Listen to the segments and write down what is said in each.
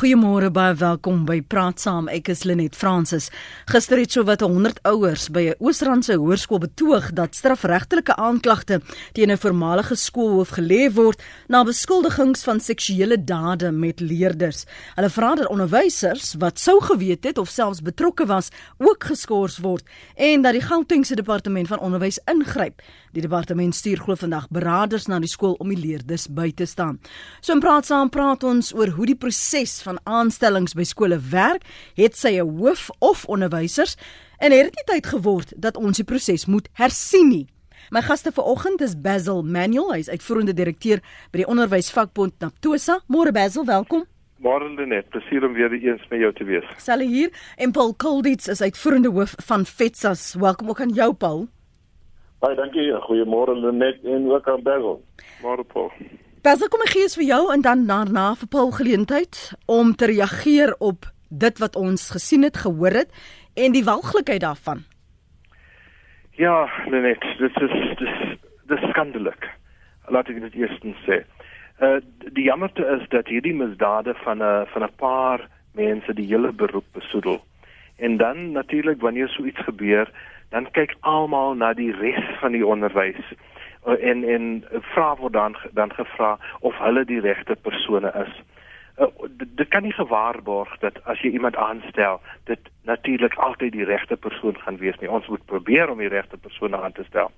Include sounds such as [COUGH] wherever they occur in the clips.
Goeiemôre baie welkom by Praat Saam. Ek is Lenet Fransis. Gister het sowat 100 ouers by 'n Oosrandse hoërskool betoog dat strafregtelike aanklagte teen 'n voormalige skoolhoof gelê word na beskuldigings van seksuele dade met leerders. Hulle vra dat onderwysers wat sou geweet het of selfs betrokke was, ook geskort word en dat die Gautengse departement van onderwys ingryp. Die departement stuur glo vandag beraders na die skool om die leerders by te staan. So in Praat Saam praat ons oor hoe die proses van aanstellings by skole werk, het sy 'n hoof of onderwysers en het dit nie tyd geword dat ons die proses moet hersien nie. My gaste vanoggend is Basil Manuel, hy's uitvoerende direkteur by die onderwysvakbond Naptosa. Môre Basil, welkom. Môre Lenet, plesier om weer eens met jou te wees. Sal hier en Paul Kolditz is uitvoerende hoof van FETSAS. Welkom ook aan jou Paul. Baie dankie. Goeiemôre Lenet en ook aan Basil. Môre Paul. Basil, kom ek gee vir jou en dan daarna vir Paul geleentheid om te reageer op dit wat ons gesien het, gehoor het en die walglikheid daarvan. Ja, Lenet, dit is dis dis skandalig. Laat ek dit eers sê. Uh die jammerte is dat hierdie misdade van 'n van 'n paar mense die hele beroep besoedel. En dan natuurlik wanneer so iets gebeur, dan kyk almal na die res van die onderwys uh, en en vra word dan dan gevra of hulle die regte persone is. Uh, dit kan nie gewaarborg dat as jy iemand aanstel, dit natuurlik altyd die regte persoon gaan wees nie. Ons moet probeer om die regte persone aan te stel.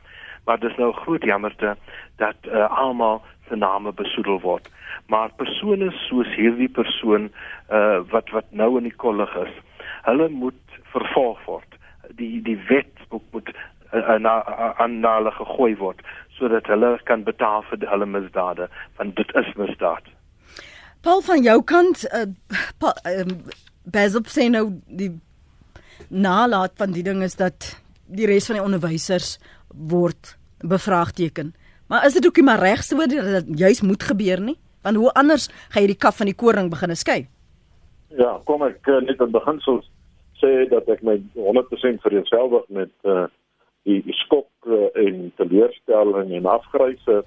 Maar dis nou groot jammerte dat uh, almal se name besoedel word. Maar persone soos hierdie persoon uh, wat wat nou in die kollig is, hulle moet vervolg word. Die die wet moet uh, na aan hulle gegooi word sodat hulle kan betaal vir hulle misdade want dit is misdaad. Paul van jou kant uh, pa, um, Basil sê nou die nalat van die ding is dat die res van die onderwysers word bevraagteken. Maar is dit ook nie maar reg so dat dit juis moet gebeur nie? Want hoe anders gaan jy die kaf van die koring begine skei? Ja, kom ek net aan beginsels sê dat ek my 100% vereensgewig met uh, die, die skok uh, en teleurstelling en afgryse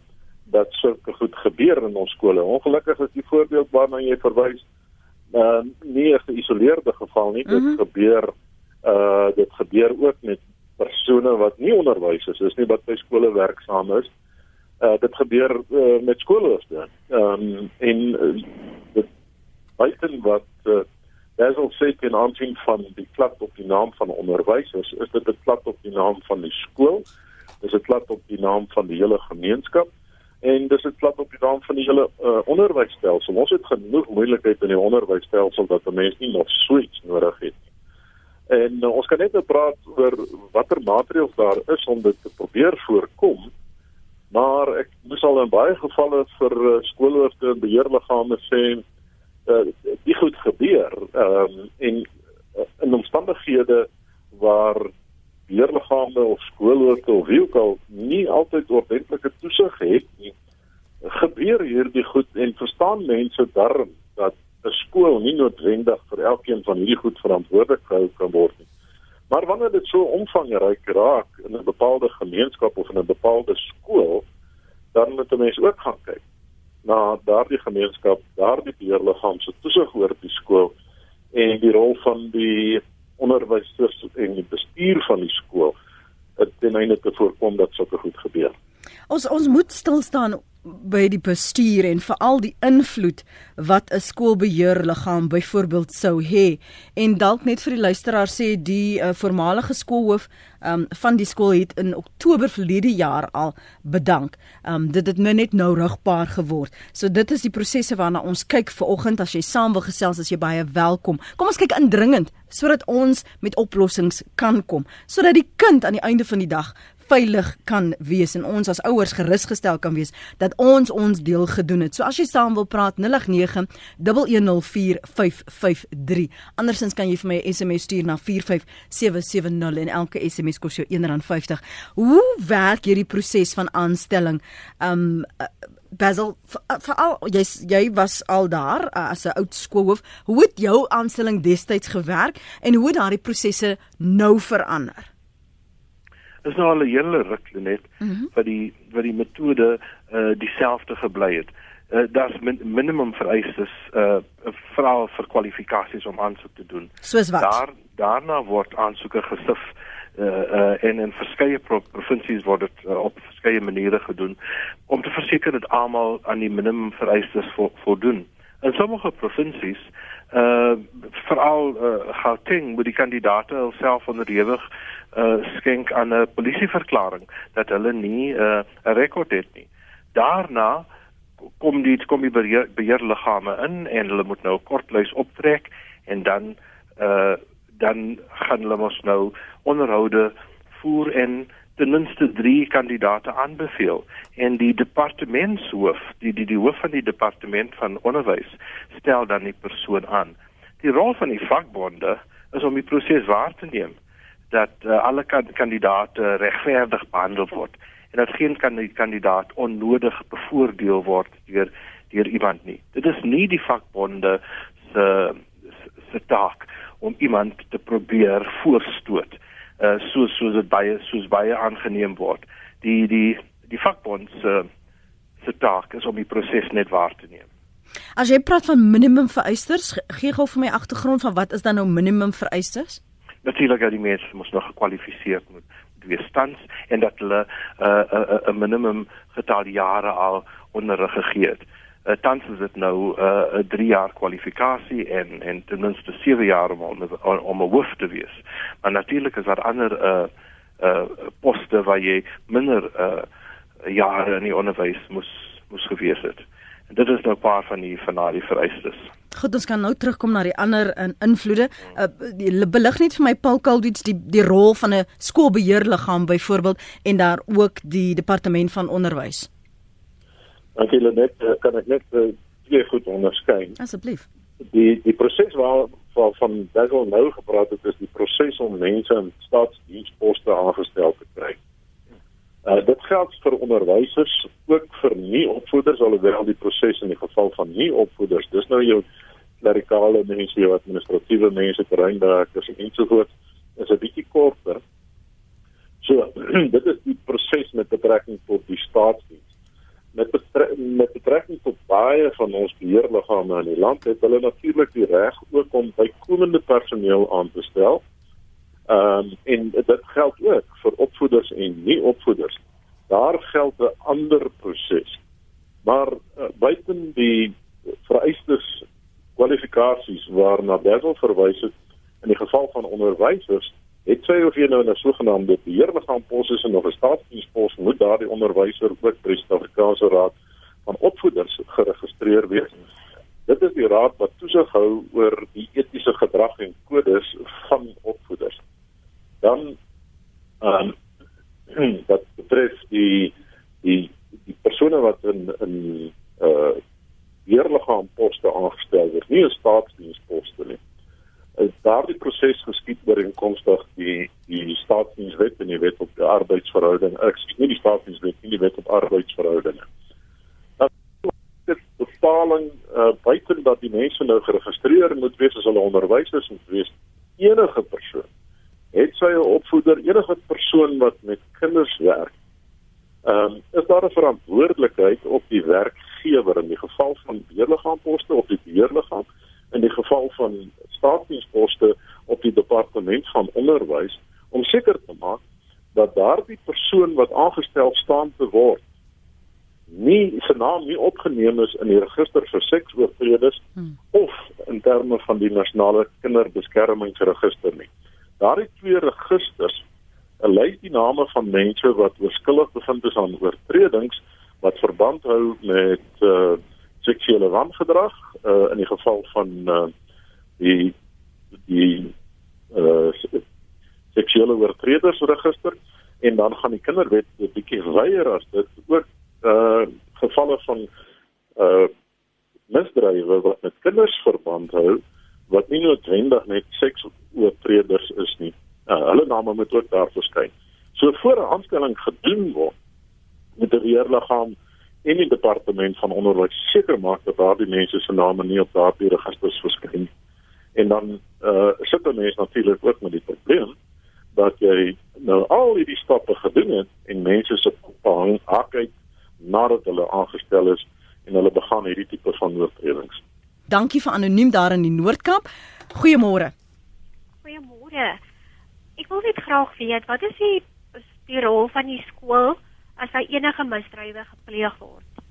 dat sulke goed gebeur in ons skole. Ongelukkig is die voorbeeld waarna jy verwys uh, nie 'n geïsoleerde geval nie. Dit mm -hmm. gebeur uh dit gebeur ook met persone wat nie onderwys is, is nie wat by skole werksaam is. Uh dit gebeur uh, met skoolhoofde. Ehm um, en uh, dit buiten wat uh, Ook sê in aansien van die klap op die naam van onderwysers, is dit 'n klap op die naam van die skool. Dis 'n klap op die naam van die hele gemeenskap en dis 'n klap op die naam van die hele uh, onderwysstelsel. Ons het genoeg moeilikheid in die onderwysstelsel dat mense nie nog suits nodig het nie. En uh, ons kan net nou praat oor watter maatreëls daar is om dit te probeer voorkom. Maar ek moes al in baie gevalle vir uh, skoolhoofde en beheerliggame sê uh, die goed gebeur ehm um, en uh, in omstandighede waar leerliggame of skoolhoofde of wie ook al nie altyd ordentlike toesig het nie gebeur hierdie goed en verstaan mense darm dat 'n skool nie noodwendig vir elkeen van hierdie goed verantwoordelik gehou kan word nie. Maar wanneer dit so omvangryk raak in 'n bepaalde gemeenskap of in 'n bepaalde skool dan moet 'n mens ook gaan kyk na daardie gemeenskap, daardie beheerliggaam se toesig oor die skool en die rol van die onderwysers en die bestuur van die skool ten einde te voorkom dat sulke goed gebeur. Ons ons moet stil staan by die bestuur en veral die invloed wat 'n skoolbeheerliggaam byvoorbeeld sou hê en dalk net vir die luisteraar sê die uh, voormalige skoolhoof um, van die skool het in Oktober verlede jaar al bedank. Um, dit het nou net nou rugbaar geword. So dit is die prosesse waarna ons kyk vir oggend as jy saam wil gesels as jy baie welkom. Kom ons kyk indringend sodat ons met oplossings kan kom sodat die kind aan die einde van die dag veilig kan wees en ons as ouers gerusgestel kan wees dat ons ons deel gedoen het. So as jy saam wil praat 0891104553. Andersins kan jy vir my 'n SMS stuur na 45770 en elke SMS kos jou R1.50. Hoe werk hierdie proses van aanstelling? Um Basil veral jy jy was al daar uh, as 'n oud skoolhoof. Hoe het jou aanstelling destyds gewerk en hoe het daardie prosesse nou verander? Is nou al 'n hele ruk net mm -hmm. wat die wat die metode uh dieselfde gebly het. uh, daar's min, minimum vereistes uh veral vir kwalifikasies om aansoek te doen. Soos wat? Daar daarna word aansoeke gesif uh uh en in verskeie pro provinsies word dit uh, op verskeie maniere gedoen om te verseker dat almal aan die minimum vereistes vo voldoen. In sommige provinsies uh veral uh, Gauteng moet die kandidaate self onderhewig uh skenk aan 'n polisieverklaring dat hulle nie 'n uh, rekord het nie. Daarna kom die kom die beheer, beheerliggame in en hulle moet nou kortlys optrek en dan uh dan gaan hulle mos nou onderhoude voer en ten minste 3 kandidate aanbeveel. En die departementshoof die die die hoof van die departement van onderwys stel dan die persoon aan. Die rol van die vakbonde is om die proses waar te neem dat uh, alle kan, kandidate regverdig behandel word en dat geen kandidaat onnodig bevoordeel word deur deur iemand nie. Dit is nie die vakbonde se se taak om iemand te probeer voorstoot uh soos soos dit baie soos baie aangeneem word. Die die die vakbond se se taak is om die proses net waar te neem. As jy praat van minimum vereistes, gee gou vir my agtergrond van wat is dan nou minimum vereistes? Natuurlik dat die mense moet nog gekwalifiseer moet wees tans en dat hulle 'n uh, 'n uh, 'n uh, minimum getal jare al onderrig gegee het. Uh tans is dit nou 'n uh, 3 jaar kwalifikasie en en ten minste 7 jaar om om 'n hoof te wees. Maar natuurlik is daar ander uh uh poste waar jy minder uh jare in die onderwys moes moes gewees het. En dit is nou 'n paar van die van daai vereistes. Goed, ons kan nou terugkom na die ander in invloede. Uh, die belig net vir my Paul Kaldwits die die rol van 'n skoolbeheerliggaam byvoorbeeld en daar ook die departement van onderwys. Dank julle net eh, kan ek net uh, twee goed onderskei. Asseblief. Die die proses waar van van Dazzle nou gepraat het is die proses om mense in staatsdiensposte aangestel te kry. Uh, dit geld vir onderwysers ook vir nie opvoeders alhoewel die proses in die geval van nie opvoeders dis nou jou klerikale mense jou administratiewe mense terreinwerkers en so voort is 'n bietjie korter. So [CLEARS THROAT] dit is die proses met betrekking tot die staatsdiens met betre met betrekking tot baie van ons beheerliggame in die land het hulle natuurlik die reg ook om bykomende personeel aan te stel. Ehm um, en dit geld ook vir opvoeders en nie opvoeders. Daar geld 'n ander proses. Maar uh, buiten die vereistes kwalifikasies waarna Basil verwys het in die geval van onderwysers het sy of jy nou 'n sogenaamde beheerliggaam pos is en of 'n staatsdienspos moet daardie onderwyser ook by die Suid-Afrikaanse Raad van Opvoeders geregistreer wees. Dit is die raad wat toesig hou oor die etiese gedrag en kodes van opvoeders. Dan ehm [CLEARS THROAT] um, dat betref die die die persone wat in in uh beheerliggaam poste aangestel word, nie staatsdiensposte nie is daardie proses geskied ooreenkomstig die die staatsdienswet en die wet op die arbeidsverhouding. Ek sê nie die staatsdienswet nie die wet op arbeidsverhoudinge dan dit bepaling uh, buiten dat die mense nou geregistreer moet wees as hulle onderwysers moet wees enige persoon het sy 'n opvoeder enige persoon wat met kinders werk ehm um, is daar 'n verantwoordelikheid op die werkgewer in die geval van beheerliggaamposte of die beheerliggaam in die geval van staatsdiensposte op die departement van onderwys om seker te maak dat daardie persoon wat aangestel staan te word nie sy naam nie opgeneem is in die register vir seksoortreders hmm. of in terme van die nasionale kinderbeskermingsregister nie. Daardie twee registers lys die name van mense wat oorskillig bevind is aan oortredings wat verband hou met uh, seksuele wangedrag uh, in die geval van uh, die die uh, seksuele oortredersregister en dan gaan die kinderwet 'n bietjie weier as dit ook uh, gevalle van uh, misdrywe wat met kinders verband hou wat nie noodwendig net seksoortreders is nie. Uh, hulle name moet ook daar verskyn. So voor 'n aanstelling gedoen word met 'n reërliggaam en die departement van onderwys seker maak dat daardie mense se name nie op daardie registers verskyn nie. En dan uh sit dan mense natuurlik ook met die probleem dat jy nou al hierdie stappe gedoen het en mense se hang hak uit nadat hulle aangestel is en hulle begaan hierdie tipe van oortredings. Dankie vir anoniem daar in die Noord-Kaap. Goeiemôre. Goeiemôre. Ek wil net graag weet wat is die die rol van die skool as daar enige misdrywe gepleeg word?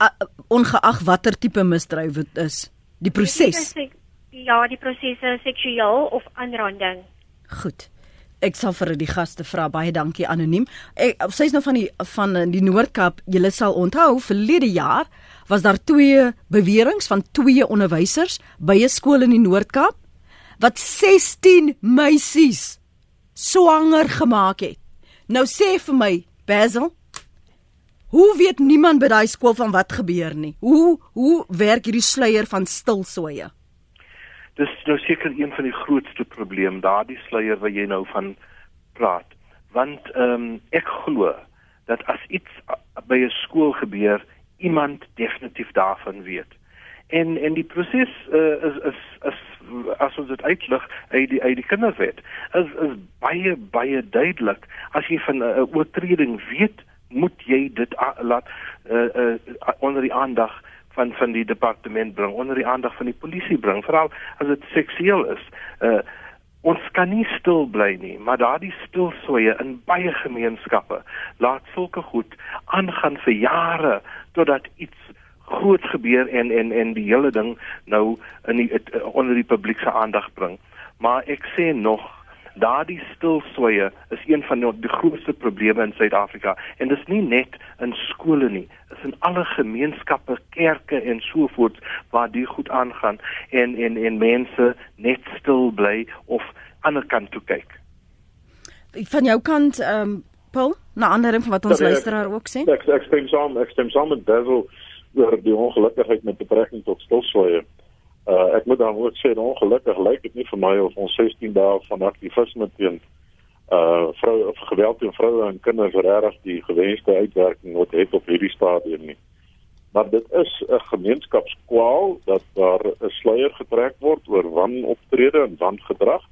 Uh, ongeag watter tipe misdryf dit is, die proses. Ja, die prosesse seksueel of aanranding. Goed. Ek sal vir die gaste vra baie dankie anoniem. Ek sy's nou van die van die Noord-Kaap. Julle sal onthou verlede jaar was daar twee beweringe van twee onderwysers by 'n skool in die Noord-Kaap wat 16 meisies swanger gemaak het. Nou sê vir my, Basil, hoe weet niemand by daai skool van wat gebeur nie? Hoe hoe werk hierdie sluier van stilsoeye? Dis nou seker een van die grootste probleme, daardie sluier wat jy nou van praat. Want ehm um, ek glo dat as iets by 'n skool gebeur, iemand definitief daarvan weet. En en die proses uh, is is is as ons dit uitlig uit die uit die kinderwet is is baie baie duidelik. As jy van 'n uh, oortreding weet, moet jy dit laat uh, uh, onder die aandag van van die departement bring onder die aandag van die polisie bring veral as dit seksueel is. Uh, ons kan nie stil bly nie maar daardie stilsoeye in baie gemeenskappe laat sulke goed aangaan vir jare totdat iets groot gebeur en en en die hele ding nou in die het, onder die publiek se aandag bring. Maar ek sê nog Daardie stilswye is een van die grootste probleme in Suid-Afrika en dit is nie net in skole nie, is in alle gemeenskappe, kerke en so voort waar dit goed aangaan en en en mense net stil bly of ander kant toe kyk. Van jou kant ehm um, Paul, na ander ding van wat ons ja, luisteraar ook sê. Ek ek stem saam, ek stem saam met Basil oor die ongelukkigheid met betrekking tot stilswye. Uh ek moet dan ook sê ongelukkig lyk dit nie vir my of ons 16 dae van aktivisme teen uh vrou of geweld teen vroue en kinders regtig die gewenste uitwerking wat het op hierdie stadium nie. Maar dit is 'n gemeenskapskwaal dat daar 'n sluier getrek word oor wanoptrede en wangedrag.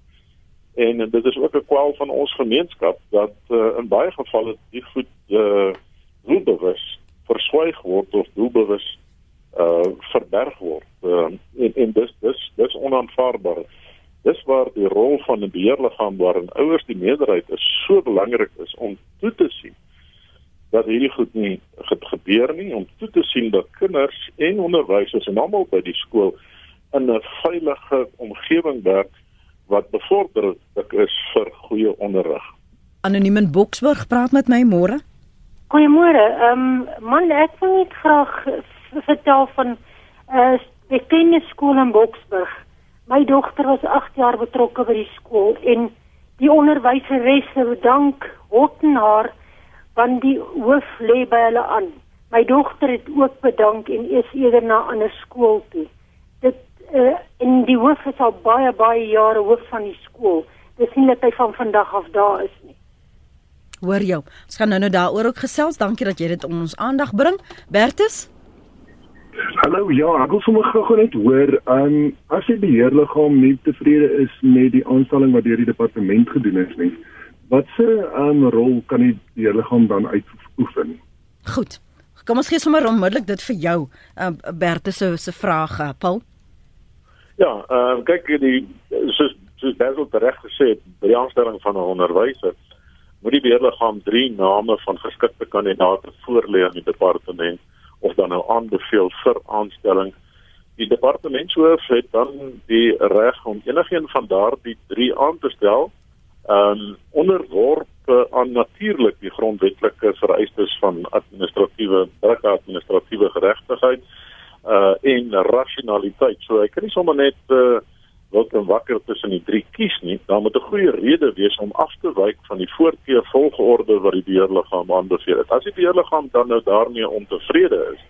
En dit is ook 'n kwaal van ons gemeenskap dat uh, in baie gevalle die goed uh doelbewus verswyg word of doelbewus uh verberg word. Uh, en en dis dis dis onaanvaarbaar. Dis waar die rol van 'n beheerliggaam waarin ouers die meerderheid is so belangrik is om toe te sien dat hierdie goed nie gebeur nie om toe te sien dat kinders en onderwysers en almal by die skool in 'n veilige omgewing werk wat bevorderlik is vir goeie onderrig. Anoniem in Boksburg praat met my môre. Goeiemôre. Ehm um, man, ek wil net graag vertel van 'n uh, bekende skool in Boksburg. My dogter was 8 jaar betrokke by die skool en die onderwyseresse bedank hotten haar want die hoof lê by hulle aan. My dogter het ook bedank en is eerder na 'n ander skool toe. Dit uh, en die hoof is al baie baie jare hoof van die skool. Dis nie net hy van vandag af daar is nie. Hoor jou. Ons gaan nou nou daaroor ook gesels. Dankie dat jy dit ons aandag bring. Bertus Hallo, ja, ek wil sommer gou net hoor, ehm um, as die beheerliggaam nie tevrede is met die aanstelling wat deur die departement gedoen is nie, watse ehm um, rol kan die beheerliggaam dan uitoefen? Goed. Kom ons gee sommer onmiddellik dit vir jou, ehm uh, Berthe se se vrae, eh, Paul. Ja, ehm uh, kyk die soos soos Basil reg gesê het, by die aanstelling van 'n onderwyser moet die beheerliggaam drie name van geskikte kandidaate voorlê aan die departement of dan nou aanbeveel vir aanstelling. Die departementshoof het dan die reg om enigiemand van daardie drie aan te stel, ehm um, onderworpe aan natuurlik die grondwetlike vereistes van administratiewe druk administratiewe geregtigheid uh en rationaliteit. So ek kan nie sommer net uh wil kan wakker tussen die drie kies nie. Daar moet 'n goeie rede wees om af te wyk van die voorkeur volgorde wat die beheerliggaam aanbeveel het. As die beheerliggaam dan nou daarmee ontevrede is,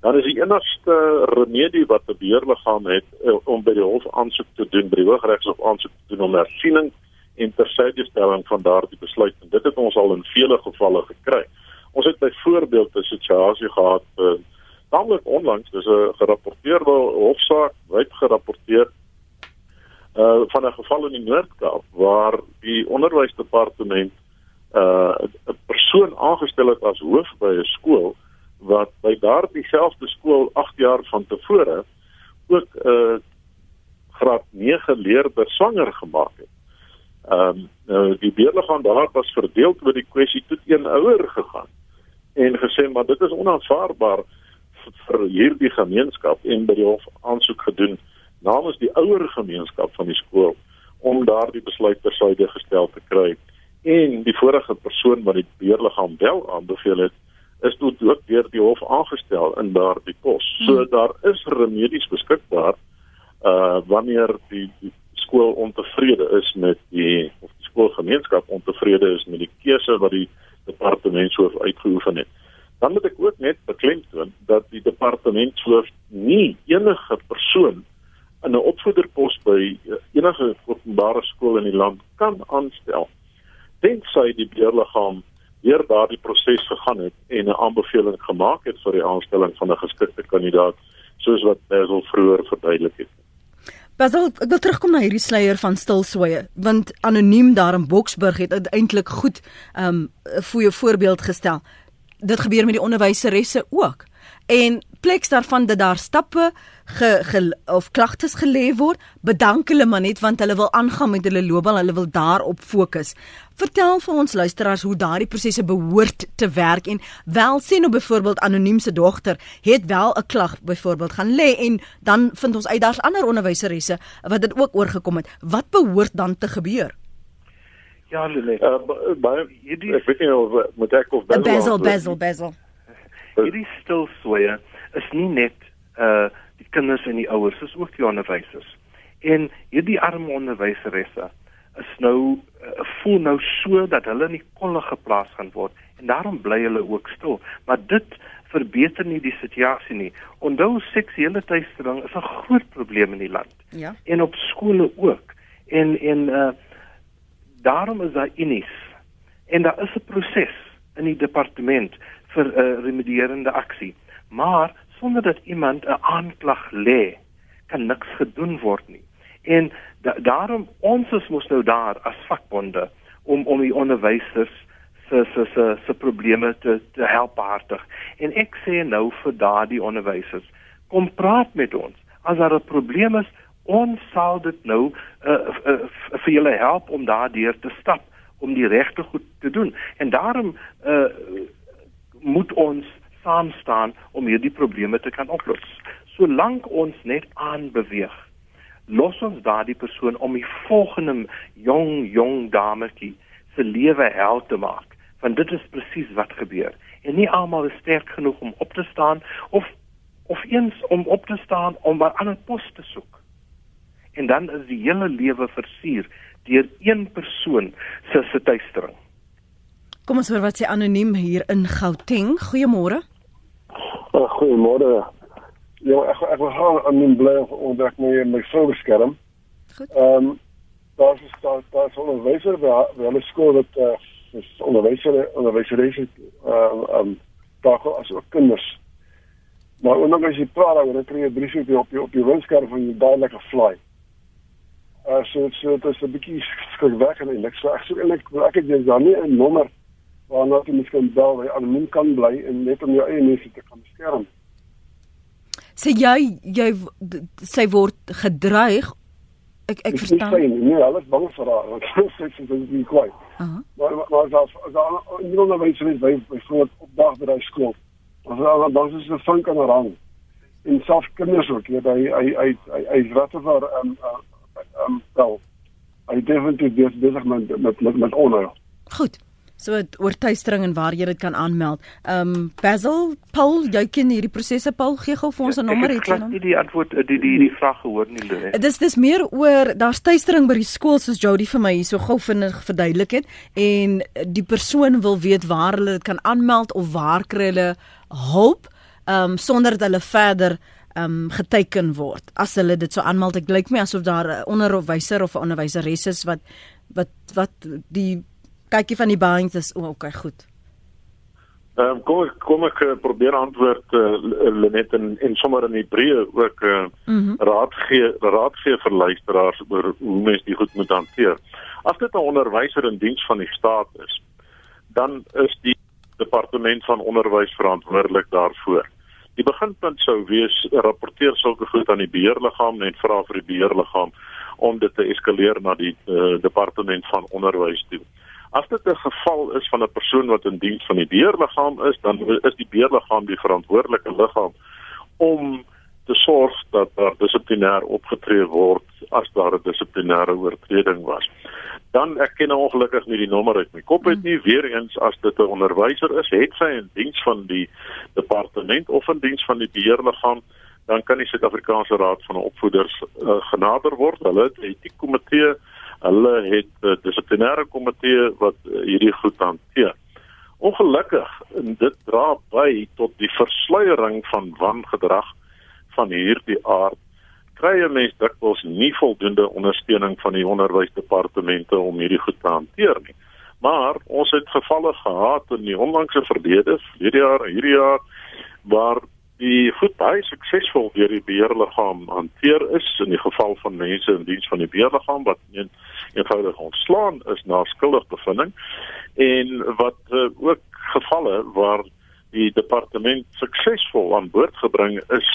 dan is die enigste remedie wat die beheerliggaam het eh, om by die hof aansoek te doen, by die Hooggeregshof aansoek te doen om hersiening en tersydestelling van daardie besluit. En dit het ons al in vele gevalle gekry. Ons het byvoorbeeld 'n situasie gehad, uh, naamlik onlangs, dis 'n gerapporteerde hofsaak, wyd gerapporteer uh van 'n geval in die Noord-Kaap waar die onderwysdepartement uh 'n persoon aangestel het as hoof by 'n skool wat by daardie selfde skool 8 jaar van tevore ook 'n uh, graad 9 leerder swanger gemaak het. Ehm um, nou die beheerliggaam daar was verdeel oor die kwessie tot een ouer gegaan en gesê maar dit is onaanvaarbaar vir hierdie gemeenskap en by die hof aansoek gedoen namens die ouer gemeenskap van die skool om daardie besluit tersyde gestel te kry en die vorige persoon wat die beheerliggaam wel aanbeveel het is toe ook deur die hof aangestel in daardie pos. So hmm. daar is remedies beskikbaar uh wanneer die, die skool ontevrede is met die of die skoolgemeenskap ontevrede is met die keuse wat die departement soof uitgeoefen het. Dan moet ek ook net beklemtoon dat die departement soof nie enige persoon in 'n opvoederpos by enige openbare skool in die land kan aanstel tensy die beheerliggaam deur daardie proses gegaan het en 'n aanbeveling gemaak het vir die aanstelling van 'n geskikte kandidaat soos wat Basil vroeër verduidelik het. Basil, ek wil terugkom na hierdie sluier van stilswye, want anoniem daar in Boksburg het eintlik goed 'n um, goeie voorbeeld gestel. Dit gebeur met die onderwyseresse ook. En pleks daarvan dat daar stappe ge, ge of klagtes gelê word, bedank hulle maar net want hulle wil aangaan met hulle loopbaan, hulle wil daarop fokus. Vertel vir ons luisteraars hoe daardie prosesse behoort te werk en wel sê nou byvoorbeeld anoniem se dogter het wel 'n klag byvoorbeeld gaan lê en dan vind ons uit daar's ander onderwyseresse wat dit ook oorgekom het. Wat behoort dan te gebeur? Ja, Lele. Uh, baie hierdie ek weet nie of moet ek of Basil Basil Basil Basil. Hierdie stilswye is nie net uh die kinders en die ouers, dis ook die onderwysers. En hierdie arme onderwyseresse is nou uh, voel nou so dat hulle in die kolle geplaas gaan word en daarom bly hulle ook stil. Maar dit verbeter nie die situasie nie. Onthou seksuele teistering is 'n groot probleem in die land. Ja. En op skole ook. En en uh daarom is daar unies. En daar is 'n proses in die departement vir 'n uh, remedierende aksie. Maar sonder dat iemand 'n aanklag lê, kan niks gedoen word nie. En da daarom ons is mos nou daar as vakbonde om om die onderwysers se se se se probleme te te help hartig. En ek sê nou vir daardie onderwysers, kom praat met ons. As daar 'n probleem is, ons sal dit nou uh, uh, vir julle help om daardeur te stap om die regte goed te doen. En daarom uh, moet ons saam staan om hierdie probleme te kan oplos. Solank ons net aanbeweeg, los ons daardie persoon om die volgende jong jong dametjie se lewe hel te maak, want dit is presies wat gebeur. En nie almal is sterk genoeg om op te staan of of eens om op te staan om 'n ander pos te soek. En dan is die hele lewe versuur deur een persoon se se tuistering. Kom ons hoor wat sê anoniem hier in Gauteng. Goeiemôre. Uh, goeiemôre. Ja, ek ek wil gaan aan my bly om dat my my vrou beskerm. Goed. Ehm um, daar is daar daar is onderwyser by by hulle skool wat uh, is onderwyser onderwyseres ehm ehm daar as ook kinders. Maar as jy praat oor dit kry jy briefie op jou op jou, op jou windskerm van jy daai lekker fly. Uh so so dit is 'n bietjie skrikwekkend en ek sê ek sou eintlik ek het jy dan nie 'n nommer waarna jy miskien bel waar jy anoniem kan bly en net om jou eie mense te kan beskerm. Sê jy jy sy word gedreig. Ek ek verstaan. Nee, nee, alles bang vir haar want [LAUGHS] sy sê sy is nie. Aha. Maar maar as as nie nog baie sê by by groot opdag by die skool. As daar dan is 'n vink aan haar rang. En self kinders ook, jy by hy hy hy hy ratte vir ehm ehm wel. Hy definitief besig met met met met onheil. Goed. So oor tuistering en waar jy dit kan aanmeld. Ehm um, Basil, Paul, jy ken hierdie prosesse. Paul, gee gou vir ons 'n nommer het jy nou? Die antwoord die die die vraag gehoor nie lê. Dit is dis meer oor daar's tuistering by die skool soos Jody vir my hier so gou vinnig verduidelik het en die persoon wil weet waar hulle dit kan aanmeld of waar kry hulle hulp ehm um, sonder dat hulle verder ehm um, geteken word. As hulle dit so aanmeld, ek lyk my asof daar 'n onderwyser of 'n onderwyseres is wat wat wat die kykie van die banks is oh, okay goed. Ehm um, kom ek kom ek uh, probeer antwoord uh, Lenet en en sommer in Hebreë ook uh, mm -hmm. raad gee raad gee vir luisteraars oor hoe mense dit goed moet hanteer. As dit 'n onderwyser in diens van die staat is, dan is die departement van onderwys verantwoordelik daarvoor. Die beginpunt sou wees rapporteer sulke goed aan die beheerliggaam en vra vir die beheerliggaam om dit te eskaleer na die uh, departement van onderwys toe. As dit 'n geval is van 'n persoon wat in diens van die beheerliggaam is, dan is die beheerliggaam die verantwoordelike liggaam om te sorg dat daar dissiplinêr opgetree word as daar 'n dissiplinêre oortreding was. Dan ek ken ongelukkig nie die nommer uit my kop uit nie. Weer eens as dit 'n onderwyser is, het sy in diens van die departement of in diens van die beheerliggaam, dan kan die Suid-Afrikaanse Raad van Opvoeders uh, genader word. Hulle het etiek komitee, hulle het 'n uh, dissiplinêre komitee wat uh, hierdie goed hanteer. Ongelukkig en dit dra by tot die versluiering van wangedrag van hierdie aard kry 'n mens dikwels nie voldoende ondersteuning van die onderwysdepartemente om hierdie goed te hanteer nie. Maar ons het gevalle gehad in die onlangse verlede, hierdie jaar, hierdie jaar waar die goed baie suksesvol deur die beheerliggaam hanteer is in die geval van mense in diens van die beheerliggaam wat een eenvoudig ontslaan is na skuldige bevinding en wat uh, ook gevalle waar die departement suksesvol aan boord gebring is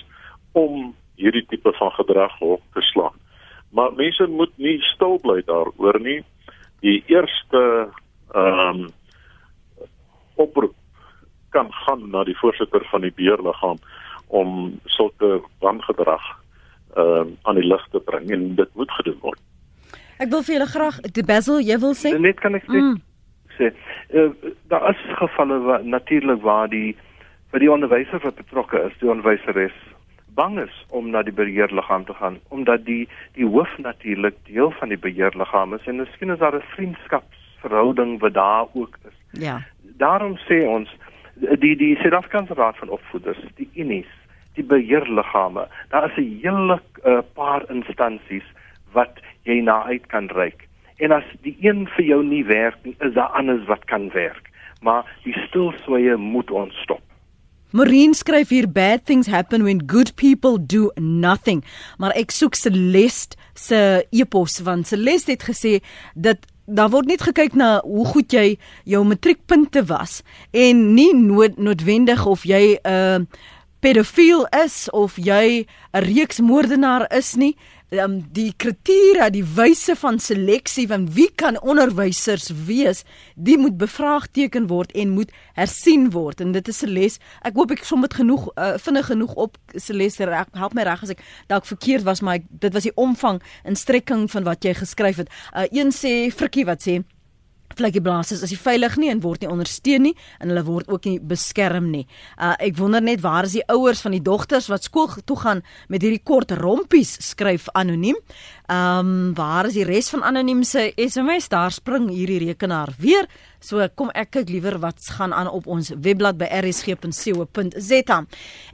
om hierdie tipe van gedrag op te slaan. Maar mense moet nie stil bly daaroor nie. Die eerste ehm um, oproep kan gaan na die voorsitter van die beheerliggaam om sulke wangedrag ehm um, aan die lig te bring en dit moet gedoen word. Ek wil vir julle graag die Basil, jy wil sê? Net kan ek sê mm. sê uh, daar is gevalle waar natuurlik waar die vir die onderwyser wat betrokke is, die onderwyseres bang is om na die beheerliggaam te gaan omdat die die hoof natuurlik deel van die beheerliggaam is en miskien is daar 'n vriendskapsverhouding wat daar ook is. Ja. Daarom sê ons die die Suid-Afrikaanse Raad van Opvoeders, die UNIS, die beheerliggame, daar is 'n hele uh, paar instansies wat jy na uit kan reik. En as die een vir jou nie werk nie, is daar anders wat kan werk. Maar die stilswye moet ons stop. Marine skryf hier bad things happen when good people do nothing. Maar ek soek Celeste se epos want Celeste het gesê dat daar word net gekyk na hoe goed jy jou matriekpunte was en nie nood, noodwendig of jy 'n uh, pedofiel is of jy 'n reeksmoordenaar is nie um, die kriteria, die wyse van seleksie van wie kan onderwysers wees, die moet bevraagteken word en moet hersien word en dit is 'n les. Ek hoop ek som dit genoeg uh, vinnig genoeg op Celeste reg help my reg as ek dalk verkeerd was maar ek, dit was die omvang en strekking van wat jy geskryf het. Uh, een sê Frikkie wat sê vlekkieblassers is nie veilig nie en word nie ondersteun nie en hulle word ook nie beskerm nie. Uh ek wonder net waar is die ouers van die dogters wat skool toe gaan met hierdie kort rompies skryf anoniem. Ehm um, waar is die res van anoniem se SMS? Daar spring hierdie rekenaar weer. So kom ek kyk liewer wat gaan aan op ons webblad by rsg.co.za.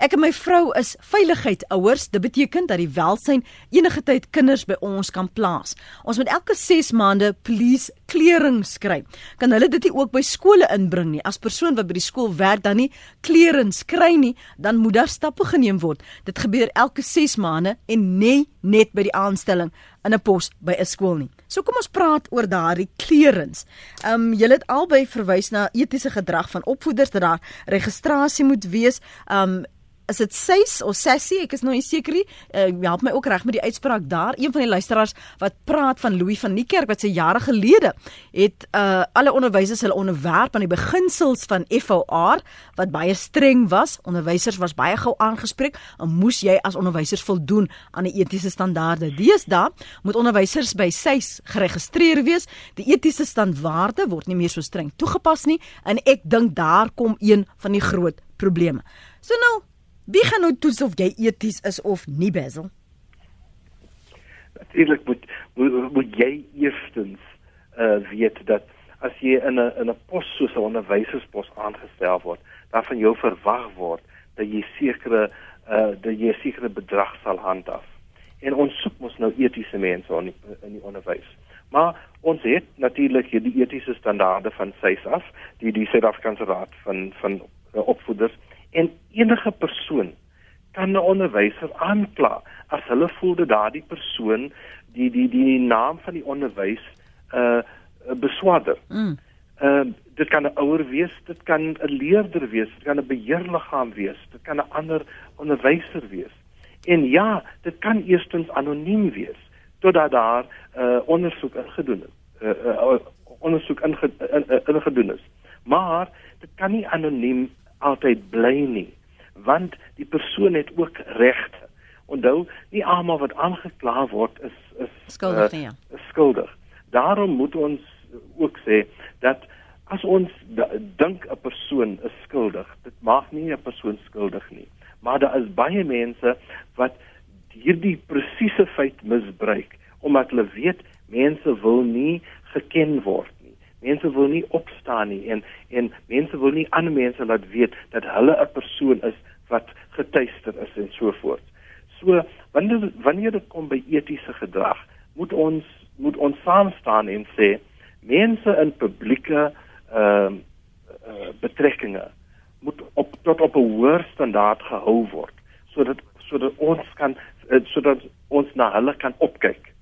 Ek en my vrou is veiligheid ouers. Dit beteken dat die welsyn enige tyd kinders by ons kan plaas. Ons moet elke 6 maande police klering skryf. Kan hulle dit nie ook by skole inbring nie? As persoon wat by die skool werk dan nie klerens kry nie, dan moet daar stappe geneem word. Dit gebeur elke 6 maande en nie net by die aanstelling in 'n pos by 'n skool nie. So kom ons praat oor daardie klerens. Ehm um, julle het albei verwys na etiese gedrag van opvoeders dat daar registrasie moet wees. Ehm um, is dit Sys of Sassy? Ek is nou nie seker nie. Uh, help my ook reg met die uitspraak daar. Een van die luisteraars wat praat van Louis van Niekerk wat sy jare gelede het uh alle onderwysers hulle onderwerp aan die beginsels van FOR wat baie streng was. Onderwysers was baie gou aangespreek en moes jy as onderwysers voldoen aan die etiese standaarde. Deesdae moet onderwysers by Sys geregistreer wees. Die etiese standaarde word nie meer so streng toegepas nie en ek dink daar kom een van die groot probleme. So nou Wie gaan nou toets of jy eties is of nie, Basil? Natuurlik moet, moet moet jy eerstens uh weet dat as jy in 'n in 'n pos soos 'n onderwyserspos aangestel word, dan van jou verwag word dat jy sekere uh dat jy sekere bedrag sal handhaaf. En ons soek mos nou etiese mense in die, in die onderwys. Maar ons het natuurlik hierdie etiese standaarde van SAIS die die Suid-Afrikaanse Raad van van uh, opvoeders en enige persoon kan 'n onderwyser aankla as hulle voel dat daardie persoon die die die naam van die onderwys uh beswaarder. Mm. Uh dit kan 'n ouer wees, dit kan 'n leerder wees, dit kan 'n beheerliggaam wees, dit kan 'n ander onderwyser wees. En ja, dit kan eerstens anoniem wees totdat daar uh, ondersoek ingedoen is. Uh, uh, ondersoek inge, in, uh, ingedoen is. Maar dit kan nie anoniem altyd bly nie, want die persoon het ook regte. Onthou, nie almal wat aangekla word is is skuldig nie. Uh, skuldig. Daarom moet ons ook sê dat as ons dink 'n persoon is skuldig, dit maak nie 'n persoon skuldig nie, maar daar is baie mense wat hierdie presiese feit misbruik omdat hulle weet mense wil nie geken word. Mense wil nie opstaan nie en en mense wil nie ander mense laat weet dat hulle 'n persoon is wat getuister is en so voort. So wanneer wanneer dit kom by etiese gedrag, moet ons moet ons saam staan en sê mense in publieke ehm uh, uh, betrekkinge moet op tot op 'n hoër standaard gehou word sodat sodat ons kan uh, sodat ons na hulle kan opkyk.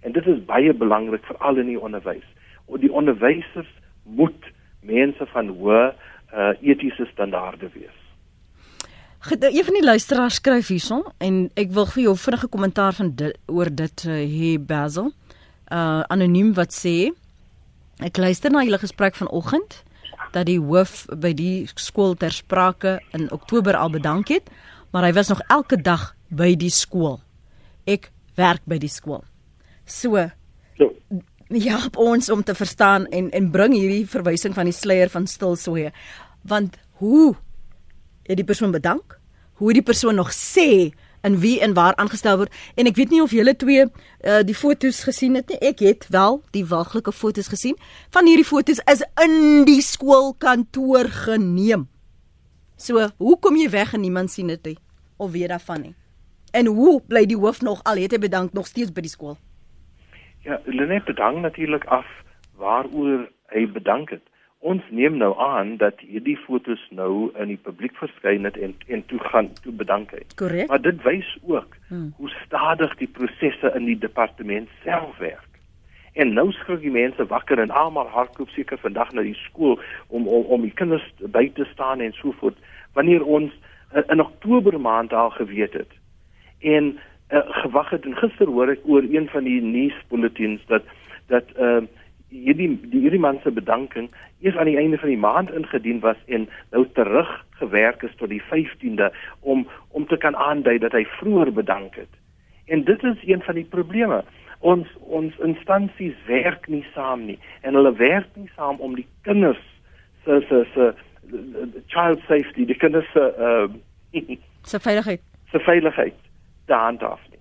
En dit is baie belangrik veral in die onderwys. En die onderwysers moet mense van hoë uh, etiese standaarde wees. Een van die luisteraars skryf hierson en ek wil vir jou vinnige kommentaar van dit oor dit uh, hê Basil. Uh anoniem wat sê Ek luister na julle gesprek vanoggend dat die hoof by die skool ter sprake in Oktober al bedank het, maar hy was nog elke dag by die skool. Ek werk by die skool. So ja, ons om te verstaan en en bring hierdie verwysing van die sluier van stilsoe. Want hoe het die persoon bedank? Hoe het die persoon nog sê in wie en waar aangestel word. En ek weet nie of julle twee uh, die fotos gesien het nie. Ek het wel die waglike fotos gesien. Van hierdie fotos is in die skoolkantoor geneem. So, hoe kom jy weg en niemand sien dit nie of weet daarvan nie? En hoe bly die hoof nog al het hy bedank nog steeds by die skool? Ja, Lenet bedank natuurlik af waaroor hy bedank het ons neem nou aan dat hierdie fotos nou in die publiek verskyn het en en toe gaan toe bedank het. Korrek. Maar dit wys ook hmm. hoe stadig die prosesse in die departement self werk. En nou skrik die mense wakker en almal hardloop seker vandag na die skool om om om die kinders by te staan en so voort wanneer ons uh, in Oktober maand al geweet het. En uh, gewag het en gister hoor ek oor een van die nuusbulletins dat dat uh, hierdie die hierdie man se bedanking eers aan die einde van die maand ingedien was en nou terug gewerk is tot die 15de om om te kan aandui dat hy vroeër bedank het. En dit is een van die probleme. Ons ons instansies werk nie saam nie en hulle werk nie saam om die kinders se se se child safety, die kinders se uh [LAUGHS] se veiligheid se veiligheid te handhaaf nie.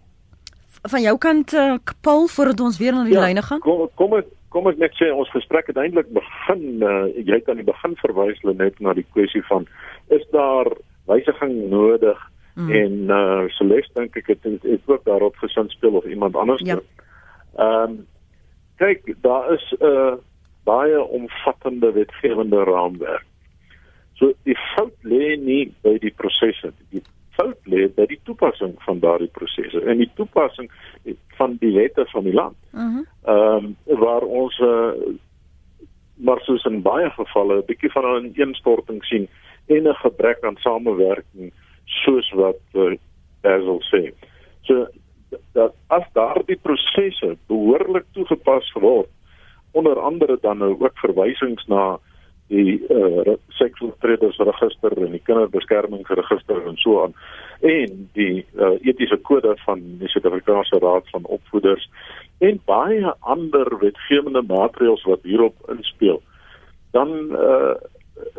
Van jou kant uh, Paul voordat ons weer na die ja, lyne gaan. Kom kom ek kom ek net sê ons gesprek het eintlik begin uh, jy aan die begin verwys net na die kwessie van is daar wysiging nodig mm. en uh, Celeste dink ek het het ook daarop gesin speel of iemand anders ja. Ehm um, kyk daar is 'n uh, baie omvattende wetgewende raamwerk. So die fout lê nie by die prosesse die fout lê by die toepassing van daardie prosesse en die toepassing van die wette van die land. Mhm. Ehm um, waar ons uh, maar soos in baie gevalle 'n bietjie van 'n ineenstorting sien en 'n gebrek aan samewerking soos wat uh, Basil sê. So dat as daardie prosesse behoorlik toegepas word onder andere dan nou ook verwysings na die uh, seksuele register en die kinderbeskermingsregister en so aan en die uh, etiese kode van die Suid-Afrikaanse Raad van Opvoeders en baie ander wetgewende maatreëls wat hierop inspel dan uh,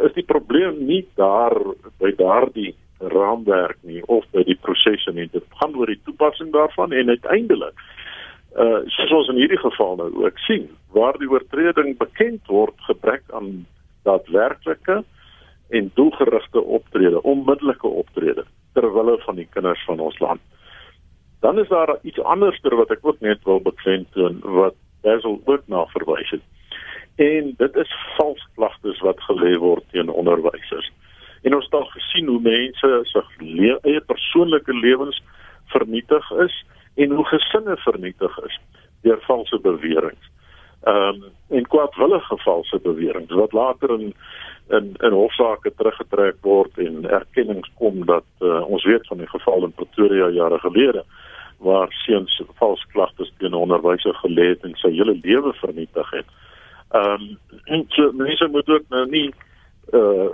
is die probleem nie daar by daardie raamwerk nie of by die prosesse nie. Dit gaan oor die toepassing daarvan en uiteindelik uh soos ons in hierdie geval nou ook sien waar die oortreding bekend word gebrek aan daadwerklike en doelgerigte optrede, onmiddellike optrede ter wille van die kinders van ons land. Dan is daar iets anderster wat ek ook net wil beklemtoon wat Basil ook na verwys het. En dit is vals klagtes wat gelê word teen onderwysers. En ons het al gesien hoe mense se eie persoonlike lewens vernietig is en hoe gesinne vernietig is deur valse beweringe. Ehm um, kwaadwillige valse beweringe wat later in in in hofsaake teruggetrek word en erkennings kom dat uh, ons weet van die geval in Pretoria jare gelede waar seuns vals klagtes teen 'n onderwyser gelê het en sy hele lewe vernietig het. Ehm um, en so mense moet ook nou nie uh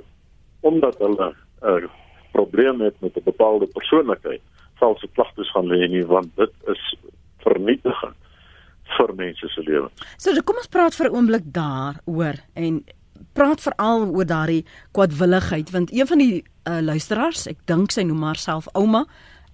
omdat hulle 'n uh, probleem het met 'n bepaalde persoonlikheid valse klagtes gaan lê nie want dit is vernietigend vir mense se lewens. So kom ons praat vir 'n oomblik daaroor en praat veral oor daardie kwadwilligheid want een van die uh, luisteraars, ek dink sy noem haarself ouma,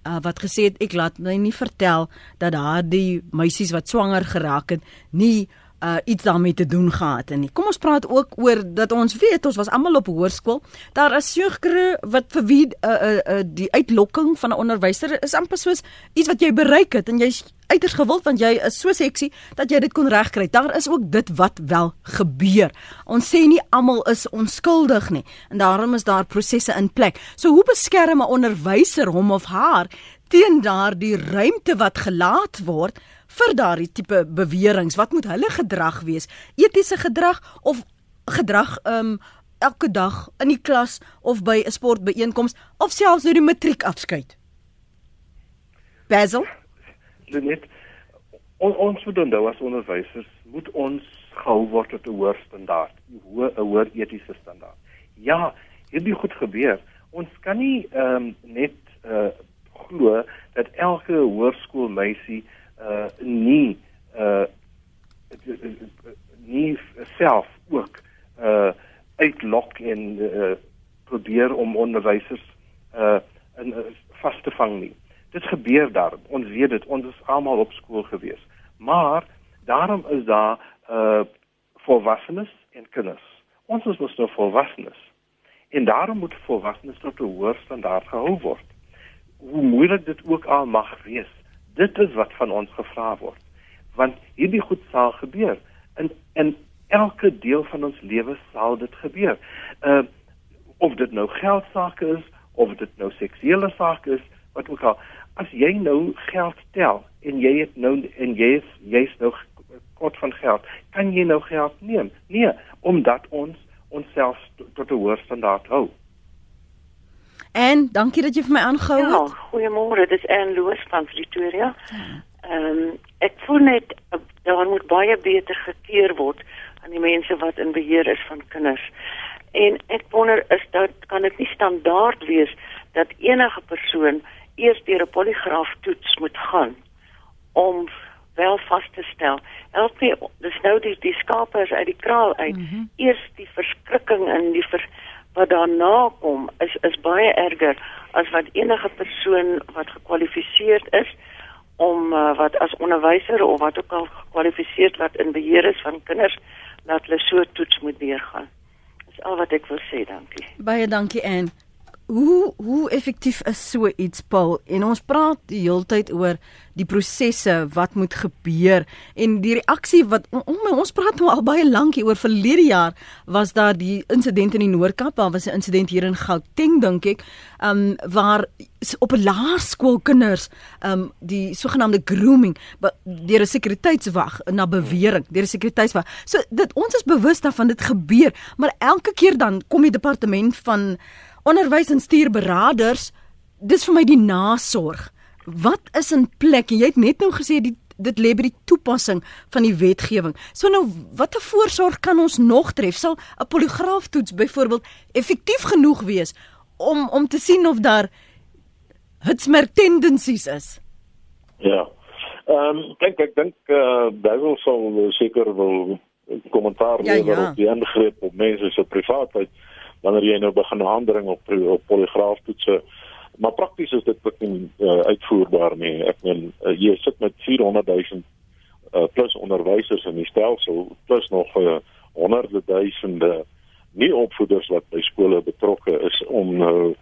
uh, wat gesê het ek laat my nie vertel dat daardie meisies wat swanger geraak het nie uh iets daarmee te doen gehad en nie. Kom ons praat ook oor dat ons weet ons was almal op hoërskool. Daar is jeugkre wat vir wie uh uh, uh die uitlokking van 'n onderwyser is amper soos iets wat jy bereik het en jy's uiters gewild want jy is so seksie dat jy dit kon regkry. Daar is ook dit wat wel gebeur. Ons sê nie almal is onskuldig nie en daarom is daar prosesse in plek. So hoe beskerm 'n onderwyser hom of haar teen daardie ruimte wat gelaat word? Vir daardie tipe beweringe? Wat moet hulle gedrag wees? Etiese gedrag of gedrag um elke dag in die klas of by 'n sportbyeenkoms of selfs oor die matriek afskeid? Basil? Net on, ons moet dan as onderwysers moet ons gehou word tot 'n hoër standaard, 'n hoë 'n hoër etiese standaard. Ja, hierdie goed gebeur. Ons kan nie ehm um, net uh glo dat elke hoërskoolmeisie uh nie uh nie self ook uh uitlok en uh probeer om onderwysers uh in uh, vas te vang nie. Dit gebeur daar. Ons weet dit. Ons is almal op skool gewees. Maar daarom is daar uh volwassenes en kinders. Ons is mos nou volwassenes. En daarom moet volwassenes tot 'n hoër standaard gehou word. Hoe moeilik dit ook al mag wees, Dit is wat van ons gevra word. Want hierdie goed sal gebeur. In in elke deel van ons lewe sal dit gebeur. Uh of dit nou geld sake is of dit nou seksuele sake is, wat ook al. As jy nou geld tel en jy het nou en jy is jy's nou kort van geld, kan jy nou geld neem? Nee, omdat ons onsself tot 'n hoër standaard hou. En dankie dat jy vir my aangehou het. Ja, goeiemôre, dit is Anne Loos van Pretoria. Ehm um, ek voel net daar moet baie beter gekeer word aan die mense wat in beheer is van kinders. En ek wonder is dit kan dit nie standaard wees dat enige persoon eers deur 'n poligraaf toets moet gaan om wel vas te stel. Help my, dis nou die die skapers uit die kraal uit. Mm -hmm. Eers die verskrikking en die ver, wat daarna kom is is baie erger as wat enige persoon wat gekwalifiseerd is om uh, wat as onderwyser of wat ook al gekwalifiseerd wat in beheer is van kinders laat hulle so toets moet deurgaan. Dis al wat ek wil sê, dankie. Baie dankie en hoe hoe effektief is so iets Paul? En ons praat die hele tyd oor die prosesse wat moet gebeur en die reaksie wat om, ons praat nou al baie lank hier oor verlede jaar was daar die insident in die Noord-Kaap daar was 'n insident hier in Gauteng dink ek um waar op 'n laerskool kinders um die sogenaamde grooming deur 'n sekuriteitswag na bewering deur 'n sekuriteitswag. So dit ons is bewus daarvan dit gebeur maar elke keer dan kom die departement van onderwys en stuurberaders, dis vir my die nasorg. Wat is in plek? Jy het net nou gesê die dit lê by die toepassing van die wetgewing. So nou watter voorsorg kan ons nog tref? Sal 'n poligraaftoets byvoorbeeld effektief genoeg wees om om te sien of daar hitsmerk tendensies is? Ja. Ehm um, kyk ek dink eh uh, Duitsel sal seker wil kommentaar ja, lewer ja. op die ingreep op mense se privaatheid. Ehm wanneer jy nou begin aandring op op poligraaftoetse maar prakties is dit nie uh, uitvoerbaar nie. Ek meen uh, jy sit met 400 000 uh, plus onderwysers in die stelsel plus nog uh, honderde duisende nie opvoeders wat by skole betrokke is om nou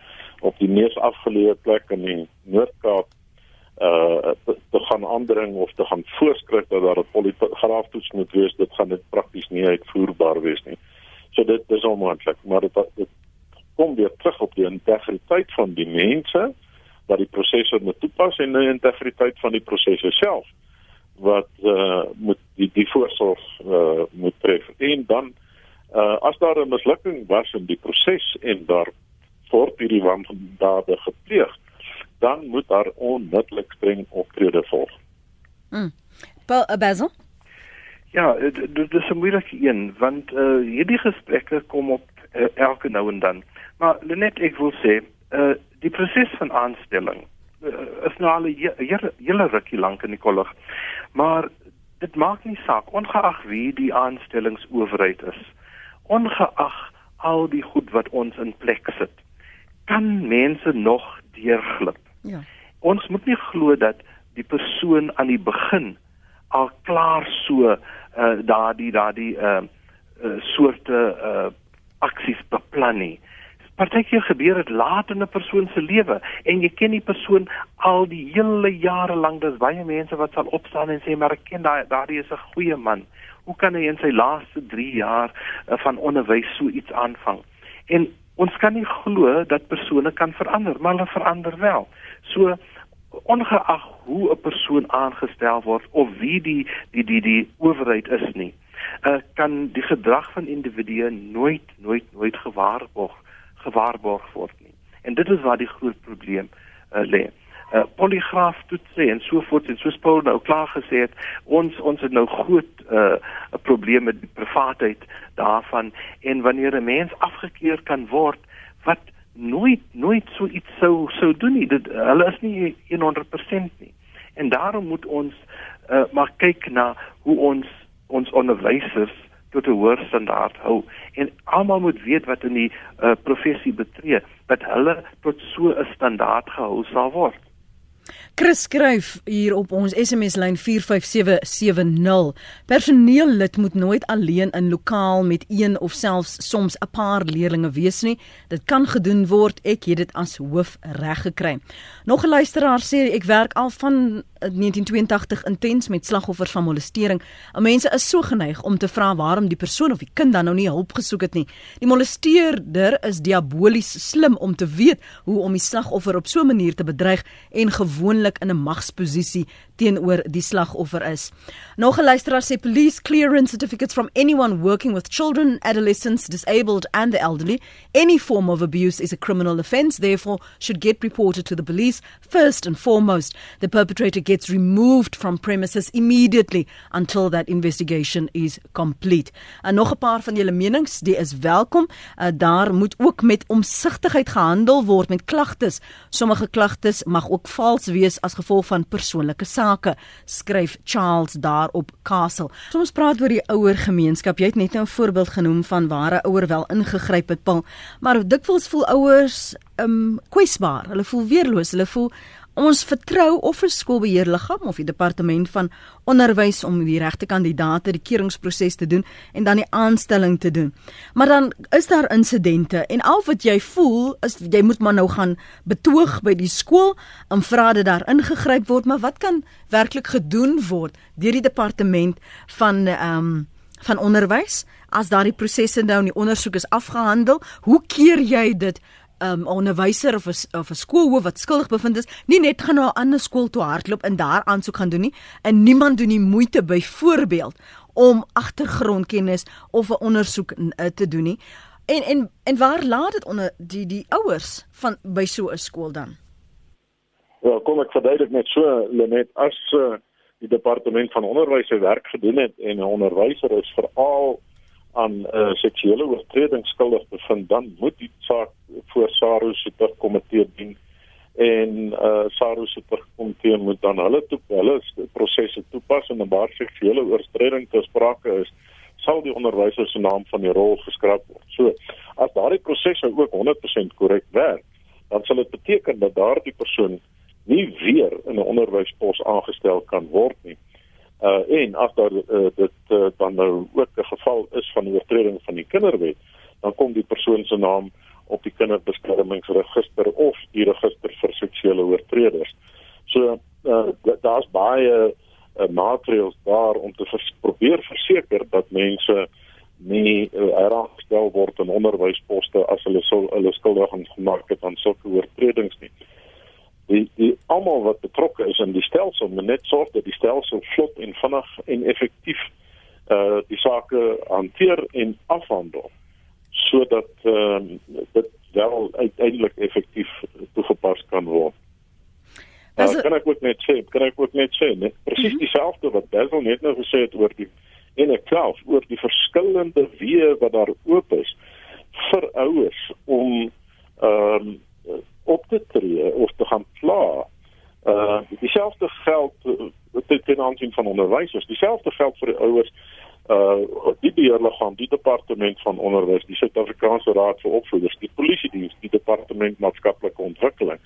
op die mees afgeleë plek in die Noord-Kaap uh te, te gaan aandring of te gaan voorskryf dat daar 'n poligraaftoets moet wees. Dit gaan dit prakties nie uitvoerbaar wees nie. Uh So dit is onmoontlik, maar dit, dit kom weer terug op die integriteit van die mense wat die prosesse moet toepas en die integriteit van die prosesse self. wat uh moet die die voorsorg uh moet tref. En dan uh as daar 'n mislukking was in die proses en daar word hierdie wandaade gepleeg, dan moet daar onmiddellik streng optrede volg. Mm. Paul uh, Basil? Ja, dit is 'n moeilike een want uh hierdie gesprekke kom op uh, elke nou en dan. Maar net ek wil sê, uh die proses van aanstelling uh, is nou al 'n hele rukkie lank in die kollig. Maar dit maak nie saak ongeag wie die aanstellingsowerheid is. Ongeag al die goed wat ons in plek sit, kan mense nog deurglip. Ja. Ons moet nie glo dat die persoon aan die begin al klaar so uh, daardie daardie uh, uh, soorte uh, aksies beplan nie. Partykeer gebeur dit laat in 'n persoon se lewe en jy ken die persoon al die hele jare lank. Daar's baie mense wat sal opstaan en sê maar ek ken daai daardie is 'n goeie man. Hoe kan hy in sy laaste 3 jaar uh, van onderwys so iets aanvang? En ons kan nie glo dat persone kan verander, maar hulle verander wel. So ongeag hoe 'n persoon aangestel word of wie die die die die owerheid is nie, uh, kan die gedrag van individue nooit nooit nooit gewaarborg gewaarborg word nie. En dit is waar die groot probleem uh, lê. Uh, poligraaf toetse en so voort en soos Paul nou klaar gesê het, ons ons het nou groot 'n uh, probleem met privaatheid daarvan en wanneer 'n mens afgekeur kan word wat nooit nooit so iets sou sou doen nie. Dit hulle is nie 100% nie. En daarom moet ons uh, maar kyk na hoe ons ons onderwysers tot 'n hoër standaard hou en almal moet weet wat in die uh, professie betree dat hulle tot so 'n standaard gehou sal word. Chris skryf hier op ons SMS lyn 45770. Personeellid moet nooit alleen in lokaal met een of selfs soms 'n paar leerdlinge wees nie. Dit kan gedoen word. Ek het dit as hoof reg gekry. Nog 'n luisteraar sê ek werk al van 1982 intens met slagoffers van molestering. Mense is so geneig om te vra waarom die persoon of die kind dan nou nie hulp gesoek het nie. Die molesteerder is diabolies slim om te weet hoe om die slagoffer op so 'n manier te bedreig en gewoonlik in 'n magsposisie teenoor die slagoffer is. Nog 'n luisteraar sê police clearance certificates from anyone working with children, adolescents, disabled and the elderly. Any form of abuse is a criminal offence, therefore should get reported to the police first and foremost. The perpetrator gets removed from premises immediately until that investigation is complete. En nog 'n paar van julle menings, die is welkom. Uh, daar moet ook met omsigtigheid gehandel word met klagtes. Sommige klagtes mag ook vals wees as gevolg van persoonlike sake, skryf Charles daar op Castle. Soms praat oor die ouer gemeenskap. Jy het net nou 'n voorbeeld genoem van waar 'n ouer wel ingegryp het, Paul, maar dikwels voel ouers um kwesbaar. Hulle voel weerloos. Hulle voel ons vertrou of 'n skoolbeheerliggaam of die departement van onderwys om die regte kandidaate die keuringsproses te doen en dan die aanstelling te doen. Maar dan is daar insidente en al wat jy voel is jy moet maar nou gaan betoog by die skool en vra dat daar ingegryp word, maar wat kan werklik gedoen word deur die departement van ehm um, van onderwys as daardie prosesse nou in die ondersoek is afgehandel? Hoe keer jy dit um, 'n onderwyser of 'n of 'n skoolhoof wat skuldig bevind is, nie net gaan na 'n ander skool toe hardloop en daar aansoek gaan doen nie, en niemand doen die moeite byvoorbeeld om agtergrondkennis of 'n ondersoek uh, te doen nie. En en en waar laat dit onder die die ouers van by so 'n skool dan? Wel, kom ek verduidelik net so net as uh, die departement van onderwys se werk gedoen het en 'n onderwyser is veral aan 'n uh, seksuele oortreding skuldig bevind, dan moet die saak voor SARU se komitee dien en uh SARU se komitee moet dan hulle toe hulle prosesse toepas en baie seksuele oortreding te sprake is sal die onderwyser se naam van die rol geskraap word. So as daardie prosesse ook 100% korrek werk, dan sal dit beteken dat daardie persoon nie weer in 'n onderwyspos aangestel kan word nie uh en as daar uh, dit uh, dan nou ook 'n geval is van oortreding van die kinderwet dan kom die persoon se naam op die kinderbeskermingsregister of die register vir seksuele oortreders. So uh daar's baie uh, maatreëls daar om te vers probeer verseker dat mense nie uh, heraagstel word in onderwysposte as hulle sou hulle skuldig gemaak het aan sulke oortredings nie. die die almal wat betrokke is in die stelsel moet net sorg dat die stelsel vlot en vinnig en effektief uh die sake hanteer en afhandel sodat ehm uh, dit wel uiteindelik effektief toegepas kan word. Uh, kan ek ook net sê, kan ek ook net sê, net presies mm -hmm. dieselfde wat Basil net nou gesê het oor die en ek self oor die verskillende weë wat daar oop is vir ouers om ehm um, op te tree of te gaan pla. Uh dieselfde geld uh, ten aansien van onderwysers, dieselfde geld vir die ouers uh die beheerliggaam, die departement van onderwys, die Suid-Afrikaanse Raad vir Opvoeders, die polisie diens, die departement maatskaplike ontwikkeling.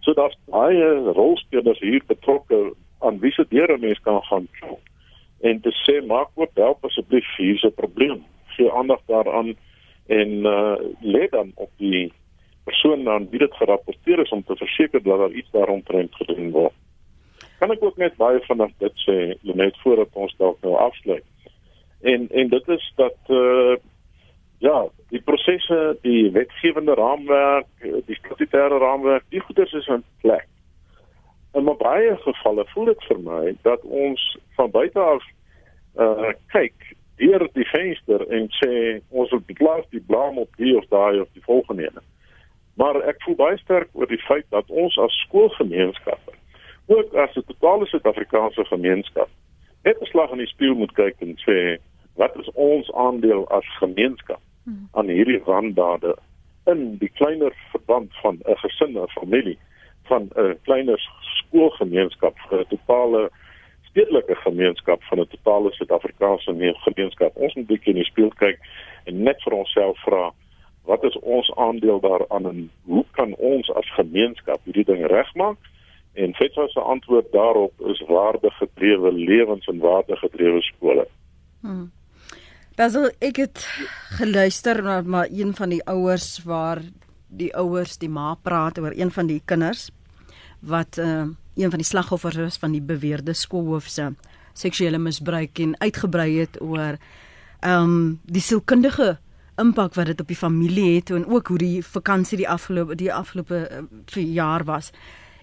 So daar's baie rolspelers hier betrokke aan wie se deure mens kan gaan klop. En te sê maak ook help asseblief hier se probleem. Gee aandag daaraan en uh lê dan op die persoon aan wie dit gerapporteer is om te verseker dat daar iets daaromtrent gedoen word. Kan ek ook net baie vanaand dit sê net voordat ons dalk nou afsluit. En en dit is dat uh ja, die prosesse, die wetgewende raamwerk, die statutêre raamwerk, die goeders is in plek. In baie gevalle voel dit vir my dat ons van buite af uh kyk deur die venster en sê ons wil plaas die blame op die of daai of die volgende ene. Maar ek voel baie sterk oor die feit dat ons as skoolgemeenskappe, ook as 'n totale Suid-Afrikaanse gemeenskap, net 'n slag in die spieël moet kyk en sê wat is ons aandeel as gemeenskap aan hierdie wandaade in die kleiner verband van 'n gesin of familie van 'n kleiner skoolgemeenskap vir 'n totale stedelike gemeenskap van 'n totale Suid-Afrikaanse gemeenskap. Ons moet 'n bietjie in die spieël kyk en net vir onsself vra wat is ons aandeel daaraan en hoe kan ons as gemeenskap hierdie ding regmaak? En Fetsa se antwoord daarop is waardegedrewe lewens en waardegedrewe skole. Hmm. Basil, ek het geluister na maar een van die ouers waar die ouers die ma praat oor een van die kinders wat uh, een van die slagoffers is van die beweerde skoolhoof se seksuele misbruik en uitgebrei het oor ehm um, die sielkundige impak wat dit op die familie het en ook hoe die vakansie die afgelope die afgelope uh, jaar was.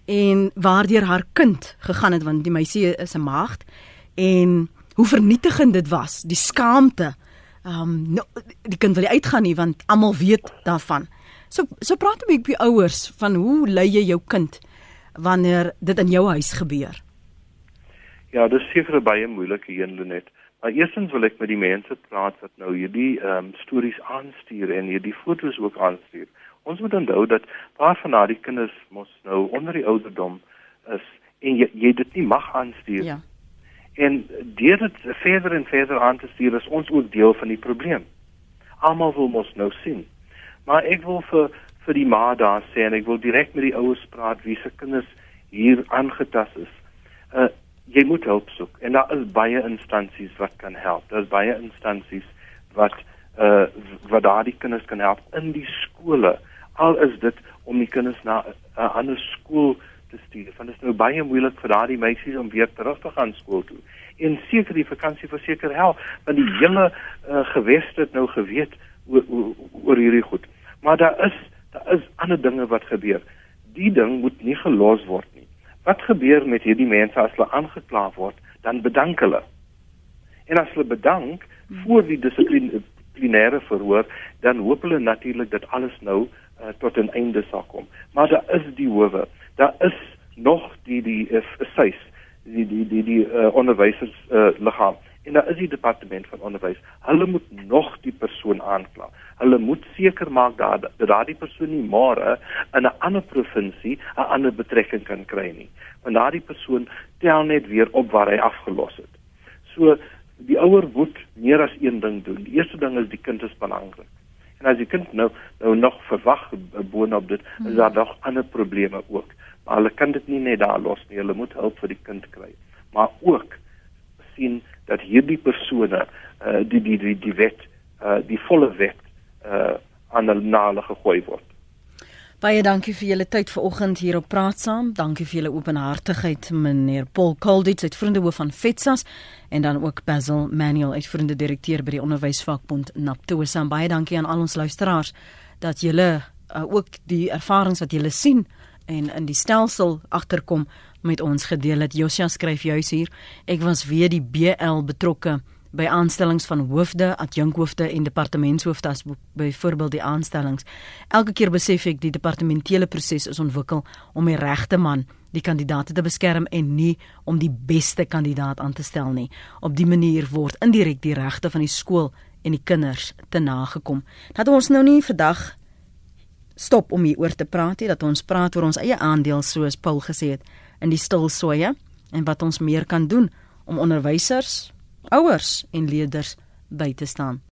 En waardeur haar kind gegaan het want die meisie is 'n maagd. En hoe vernietigend dit was die skaamte. Ehm um, no, die kind wil nie uitgaan nie want almal weet daarvan. So so praat 'n bietjie met ouers van hoe lei jy jou kind wanneer dit in jou huis gebeur? Ja dis seker baie moeilike een Lenet Maar eerstens wil ek met die mense praat wat nou hierdie ehm um, stories aanstuur en hierdie fotos ook aanstuur. Ons moet onthou dat paar van daardie kinders mos nou onder die ouderdom is en jy, jy dit nie mag aanstuur. Ja. En deur dit verder en verder aan te stuur is ons ook deel van die probleem. Almal wil mos nou sien. Maar ek wil vir vir die ma daar sê en ek wil direk met die ouers praat wie se kinders hier aangetast is. Uh jy moet hulp soek en daar is baie instansies wat kan help. Daar's baie instansies wat uh wat daardie kinders kan help in die skole. Al is dit om die kinders na 'n ander skool te stuur. Want dit is nou baie moeilik vir daardie meisies om weer terug te gaan skool toe. En seker die vakansie verseker help, want die hele uh, gewest het nou geweet oor, oor, oor hierdie goed. Maar daar is daar is ander dinge wat gebeur. Die ding moet nie gelos word nie. Wat gebeur met hierdie mense as hulle aangekla word? Dan bedank hulle. En as hulle bedank voor die dissiplinêre verhoor, dan hoop hulle natuurlik dat alles nou uh, tot 'n einde sal kom. Maar daar is die howe. Daar is nog die die is uh, die die die die uh, onderwysers uh, liggaam en daar is die departement van onderwys. Hulle moet nog die persoon aankla. Hulle moet seker maak dat dat daardie persoon nie môre in 'n ander provinsie 'n ander betrekking kan kry nie. Want daardie persoon tel net weer op waar hy afgelos het. So die ouer moet meer as een ding doen. Die eerste ding is die kind is belangrik. En as die kind nou nou nog verwag boonop dit, is daar nog ander probleme ook. Maar hulle kan dit nie net daar los nie. Hulle moet hulp vir die kind kry. Maar ook sien dat hierdie persone uh, die die die die wet uh, die volle wet uh, aan hulle nale gegooi word. Baie dankie vir julle tyd vanoggend hier op Praat Saam. Dankie vir julle openhartigheid meneer Paul Colditz, uitvoerende hoof van FETSAS en dan ook Basil Manuel, uitvoerende direkteur by die Onderwysvakbond Naptosa. Baie dankie aan al ons luisteraars dat julle uh, ook die ervarings wat julle sien en in die stelsel agterkom met ons gedeel het. Josia skryf juis hier: Ek was weer die BL betrokke by aanstellings van hoofde, adjunkhoofde en departementshoofde as byvoorbeeld die aanstellings. Elke keer besef ek die departementele proses is ontwikkel om die regte man die kandidaate te beskerm en nie om die beste kandidaat aan te stel nie. Op die manier word indirek die regte van die skool en die kinders te nagekom. Dat ons nou nie vandag stop om hier oor te praat nie, dat ons praat oor ons eie aandeel soos Paul gesê het in die stilsoeye en wat ons meer kan doen om onderwysers, ouers en leerders by te staan.